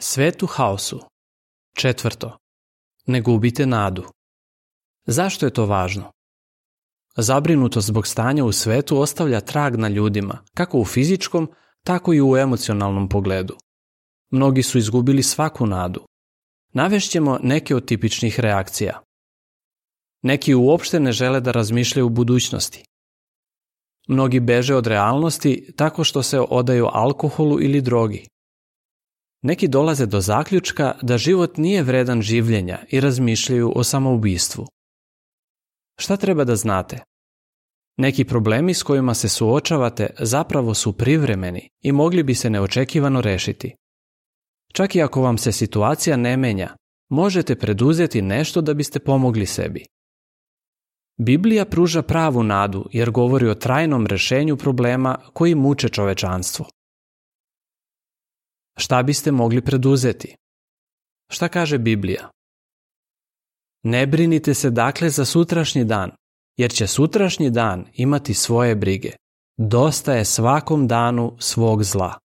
Svetu haosu. Četvrto. Ne gubite nadu. Zašto je to važno? Zabrinutost zbog stanja u svetu ostavlja trag na ljudima, kako u fizičkom, tako i u emocionalnom pogledu. Mnogi su izgubili svaku nadu. Navešćemo neke od tipičnih reakcija. Neki uopšte ne žele da razmišljaju u budućnosti. Mnogi beže od realnosti tako što se odaju alkoholu ili drogi. Neki dolaze do zaključka da život nije vredan življenja i razmišljaju o samoubistvu. Šta treba da znate? Neki problemi s kojima se suočavate zapravo su privremeni i mogli bi se neočekivano rešiti. Čak i ako vam se situacija ne menja, možete preduzeti nešto da biste pomogli sebi. Biblija pruža pravu nadu jer govori o trajnom rešenju problema koji muče čovečanstvo. Šta biste mogli preduzeti? Šta kaže Biblija? Ne brinite se dakle za sutrašnji dan, jer će sutrašnji dan imati svoje brige. Dosta je svakom danu svog zla.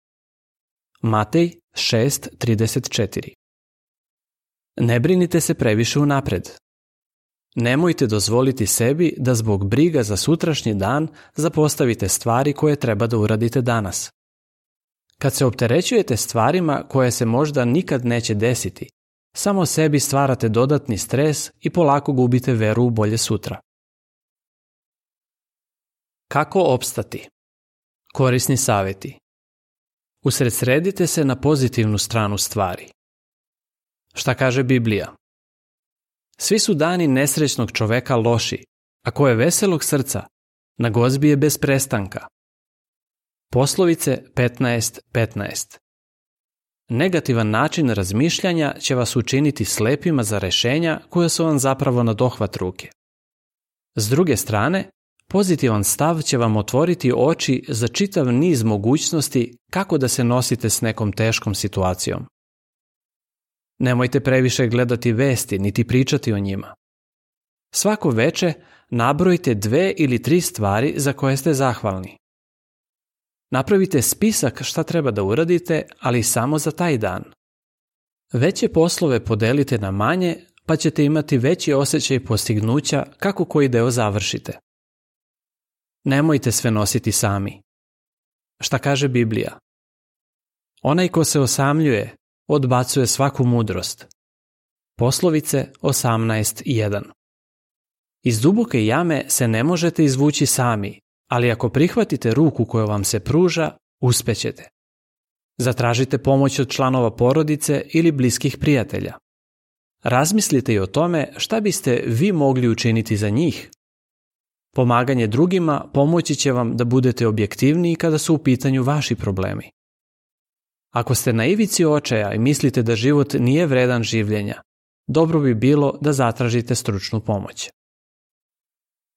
Matej 6.34 Ne brinite se previše napred. Nemojte dozvoliti sebi da zbog briga za sutrašnji dan zapostavite stvari koje treba da uradite danas. Kad se opterećujete stvarima koje se možda nikad neće desiti, samo sebi stvarate dodatni stres i polako gubite veru u bolje sutra. Kako opstati? Korisni savjeti. Usredsredite se na pozitivnu stranu stvari. Šta kaže Biblija? Svi su dani nesrećnog čoveka loši, a ko je veselog srca, na gozbi je bez prestanka. Poslovice 15.15 Negativan način razmišljanja će vas učiniti slepima za rešenja koja su vam zapravo na dohvat ruke. S druge strane, pozitivan stav će vam otvoriti oči za čitav niz mogućnosti kako da se nosite s nekom teškom situacijom. Nemojte previše gledati vesti niti pričati o njima. Svako veče nabrojite dve ili tri stvari za koje ste zahvalni. Napravite spisak šta treba da uradite, ali samo za taj dan. Veće poslove podelite na manje, pa ćete imati veći osjećaj postignuća kako koji deo završite. Nemojte sve nositi sami. Šta kaže Biblija? Onaj ko se osamljuje, odbacuje svaku mudrost. Poslovice 18.1 Iz duboke jame se ne možete izvući sami, ali ako prihvatite ruku koja vam se pruža, uspećete. Zatražite pomoć od članova porodice ili bliskih prijatelja. Razmislite i o tome šta biste vi mogli učiniti za njih. Pomaganje drugima pomoći će vam da budete objektivniji kada su u pitanju vaši problemi. Ako ste na ivici očaja i mislite da život nije vredan življenja, dobro bi bilo da zatražite stručnu pomoć.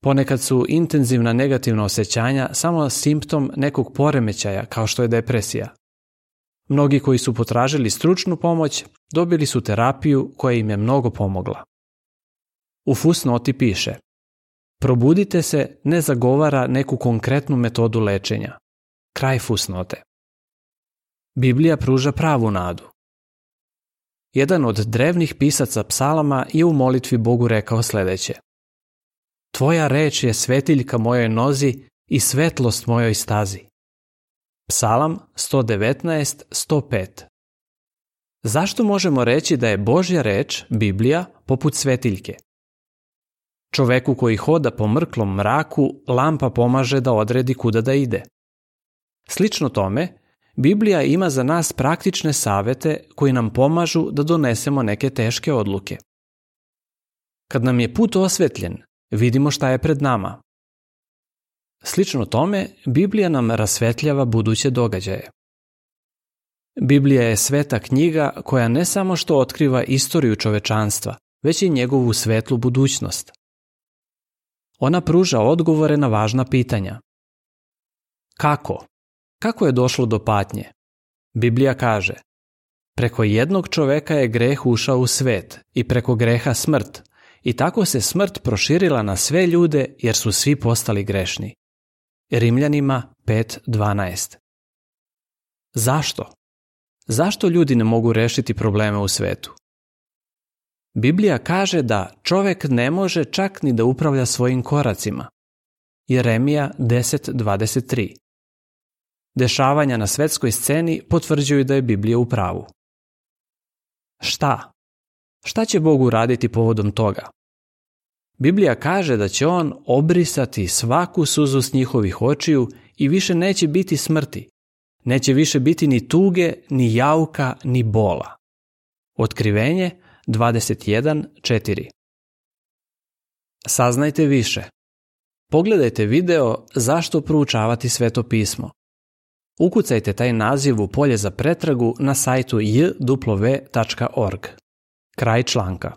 Ponekad su intenzivna negativna osjećanja samo simptom nekog poremećaja kao što je depresija. Mnogi koji su potražili stručnu pomoć dobili su terapiju koja im je mnogo pomogla. U fusnoti piše Probudite se ne zagovara neku konkretnu metodu lečenja. Kraj fusnote. Biblija pruža pravu nadu. Jedan od drevnih pisaca psalama je u molitvi Bogu rekao sljedeće. Tvoja reč je svetiljka mojoj nozi i svetlost mojoj stazi. Psalam 119.105 Zašto možemo reći da je Božja reč, Biblija, poput svetiljke? Čoveku koji hoda po mrklom mraku, lampa pomaže da odredi kuda da ide. Slično tome, Biblija ima za nas praktične savete koji nam pomažu da donesemo neke teške odluke. Kad nam je put osvetljen, vidimo šta je pred nama. Slično tome, Biblija nam rasvetljava buduće događaje. Biblija je sveta knjiga koja ne samo što otkriva istoriju čovečanstva, već i njegovu svetlu budućnost. Ona pruža odgovore na važna pitanja. Kako? Kako je došlo do patnje? Biblija kaže Preko jednog čoveka je greh ušao u svet i preko greha smrt, i tako se smrt proširila na sve ljude jer su svi postali grešni. Rimljanima 5.12 Zašto? Zašto ljudi ne mogu rešiti probleme u svetu? Biblija kaže da čovek ne može čak ni da upravlja svojim koracima. Jeremija 10.23 Dešavanja na svetskoj sceni potvrđuju da je Biblija u pravu. Šta? Šta će Bog uraditi povodom toga? Biblija kaže da će on obrisati svaku suzu s njihovih očiju i više neće biti smrti. Neće više biti ni tuge, ni jauka, ni bola. Otkrivenje 21.4 Saznajte više. Pogledajte video zašto proučavati sveto pismo. Ukucajte taj naziv u polje za pretragu na sajtu jw.org. kraj článka